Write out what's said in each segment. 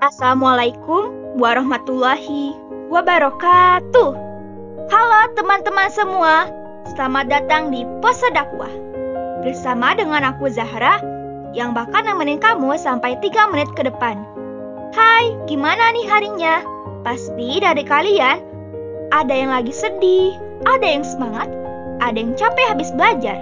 Assalamualaikum warahmatullahi wabarakatuh. Halo teman-teman semua, selamat datang di Pose Dakwah. Bersama dengan aku Zahra, yang bakal nemenin kamu sampai 3 menit ke depan. Hai, gimana nih harinya? Pasti dari kalian ada yang lagi sedih, ada yang semangat, ada yang capek habis belajar.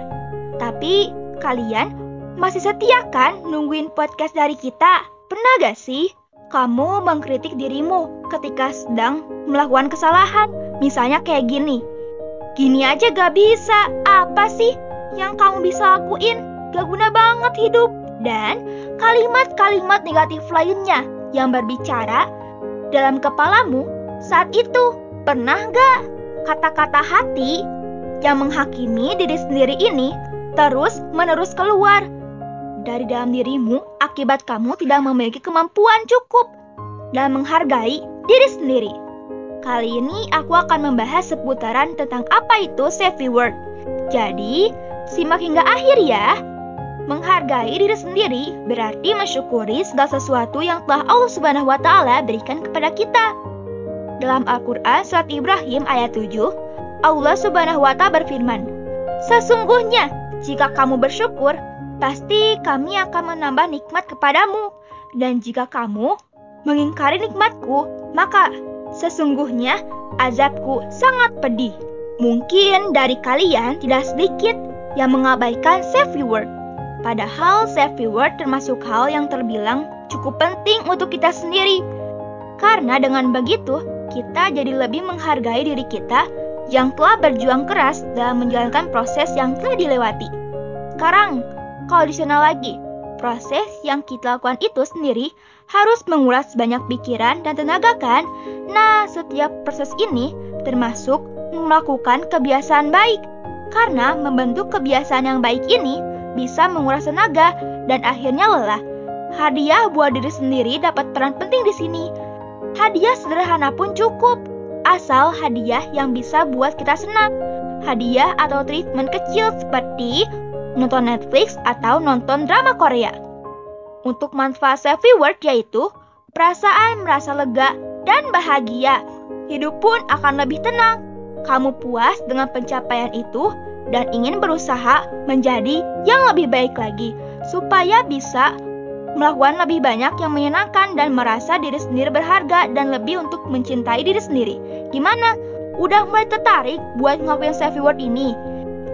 Tapi kalian masih setia kan nungguin podcast dari kita? Pernah gak sih kamu mengkritik dirimu ketika sedang melakukan kesalahan. Misalnya kayak gini. Gini aja gak bisa. Apa sih yang kamu bisa lakuin? Gak guna banget hidup. Dan kalimat-kalimat negatif lainnya yang berbicara dalam kepalamu saat itu. Pernah gak kata-kata hati yang menghakimi diri sendiri ini terus menerus keluar dari dalam dirimu akibat kamu tidak memiliki kemampuan cukup dan menghargai diri sendiri. Kali ini aku akan membahas seputaran tentang apa itu safety word. Jadi, simak hingga akhir ya. Menghargai diri sendiri berarti mensyukuri segala sesuatu yang telah Allah Subhanahu wa taala berikan kepada kita. Dalam Al-Qur'an surat Ibrahim ayat 7, Allah Subhanahu wa taala berfirman, "Sesungguhnya jika kamu bersyukur, pasti kami akan menambah nikmat kepadamu. Dan jika kamu mengingkari nikmatku, maka sesungguhnya azabku sangat pedih. Mungkin dari kalian tidak sedikit yang mengabaikan safety word. Padahal safety word termasuk hal yang terbilang cukup penting untuk kita sendiri. Karena dengan begitu, kita jadi lebih menghargai diri kita yang telah berjuang keras dalam menjalankan proses yang telah dilewati. Sekarang, sana lagi, proses yang kita lakukan itu sendiri harus menguras banyak pikiran dan tenaga kan? Nah, setiap proses ini termasuk melakukan kebiasaan baik. Karena membentuk kebiasaan yang baik ini bisa menguras tenaga dan akhirnya lelah. Hadiah buat diri sendiri dapat peran penting di sini. Hadiah sederhana pun cukup, asal hadiah yang bisa buat kita senang. Hadiah atau treatment kecil seperti nonton Netflix, atau nonton drama Korea. Untuk manfaat selfie word yaitu perasaan merasa lega dan bahagia. Hidup pun akan lebih tenang. Kamu puas dengan pencapaian itu dan ingin berusaha menjadi yang lebih baik lagi supaya bisa melakukan lebih banyak yang menyenangkan dan merasa diri sendiri berharga dan lebih untuk mencintai diri sendiri. Gimana? Udah mulai tertarik buat ngelakuin selfie word ini?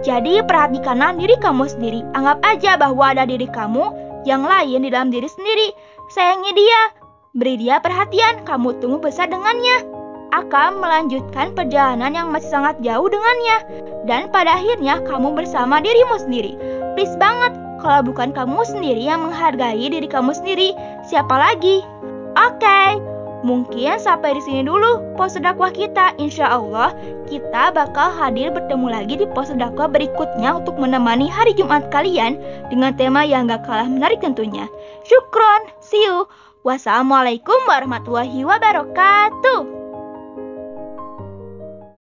Jadi perhatikanlah diri kamu sendiri. Anggap aja bahwa ada diri kamu yang lain di dalam diri sendiri. Sayangi dia. Beri dia perhatian, kamu tumbuh besar dengannya. Akan melanjutkan perjalanan yang masih sangat jauh dengannya. Dan pada akhirnya kamu bersama dirimu sendiri. Please banget, kalau bukan kamu sendiri yang menghargai diri kamu sendiri, siapa lagi? Oke. Okay. Mungkin sampai di sini dulu pose dakwah kita. Insya Allah kita bakal hadir bertemu lagi di pose dakwah berikutnya untuk menemani hari Jumat kalian dengan tema yang gak kalah menarik tentunya. Syukron, see you. Wassalamualaikum warahmatullahi wabarakatuh.